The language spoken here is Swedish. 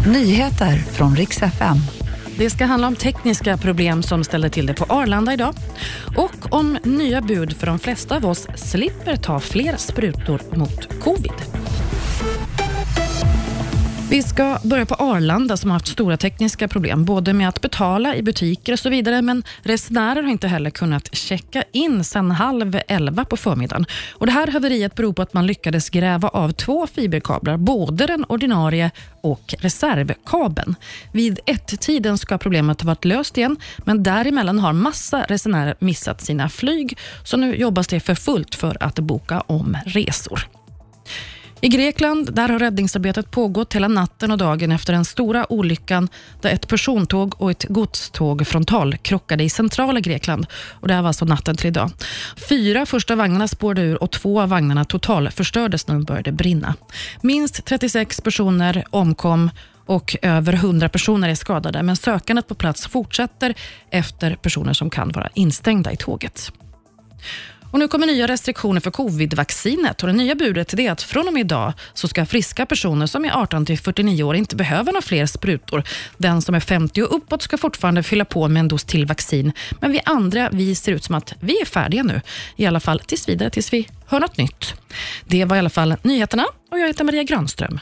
Nyheter från riks FM. Det ska handla om tekniska problem som ställde till det på Arlanda idag och om nya bud för de flesta av oss slipper ta fler sprutor mot covid. Vi ska börja på Arlanda som har haft stora tekniska problem, både med att betala i butiker och så vidare, men resenärer har inte heller kunnat checka in sedan halv elva på förmiddagen. Och det här haveriet beror på att man lyckades gräva av två fiberkablar, både den ordinarie och reservkabeln. Vid ett-tiden ska problemet ha varit löst igen, men däremellan har massa resenärer missat sina flyg, så nu jobbas det för fullt för att boka om resor. I Grekland där har räddningsarbetet pågått hela natten och dagen efter den stora olyckan där ett persontåg och ett godståg frontalkrockade i centrala Grekland. Och det här var alltså natten till idag. Fyra första vagnarna spårade ur och två av vagnarna totalförstördes när de började brinna. Minst 36 personer omkom och över 100 personer är skadade, men sökandet på plats fortsätter efter personer som kan vara instängda i tåget. Och nu kommer nya restriktioner för covid-vaccinet. Och det nya budet är att från och med idag så ska friska personer som är 18 till 49 år inte behöva några fler sprutor. Den som är 50 och uppåt ska fortfarande fylla på med en dos till vaccin. Men vi andra vi ser ut som att vi är färdiga nu. I alla fall tills vidare, tills vi hör något nytt. Det var i alla fall nyheterna och jag heter Maria Granström.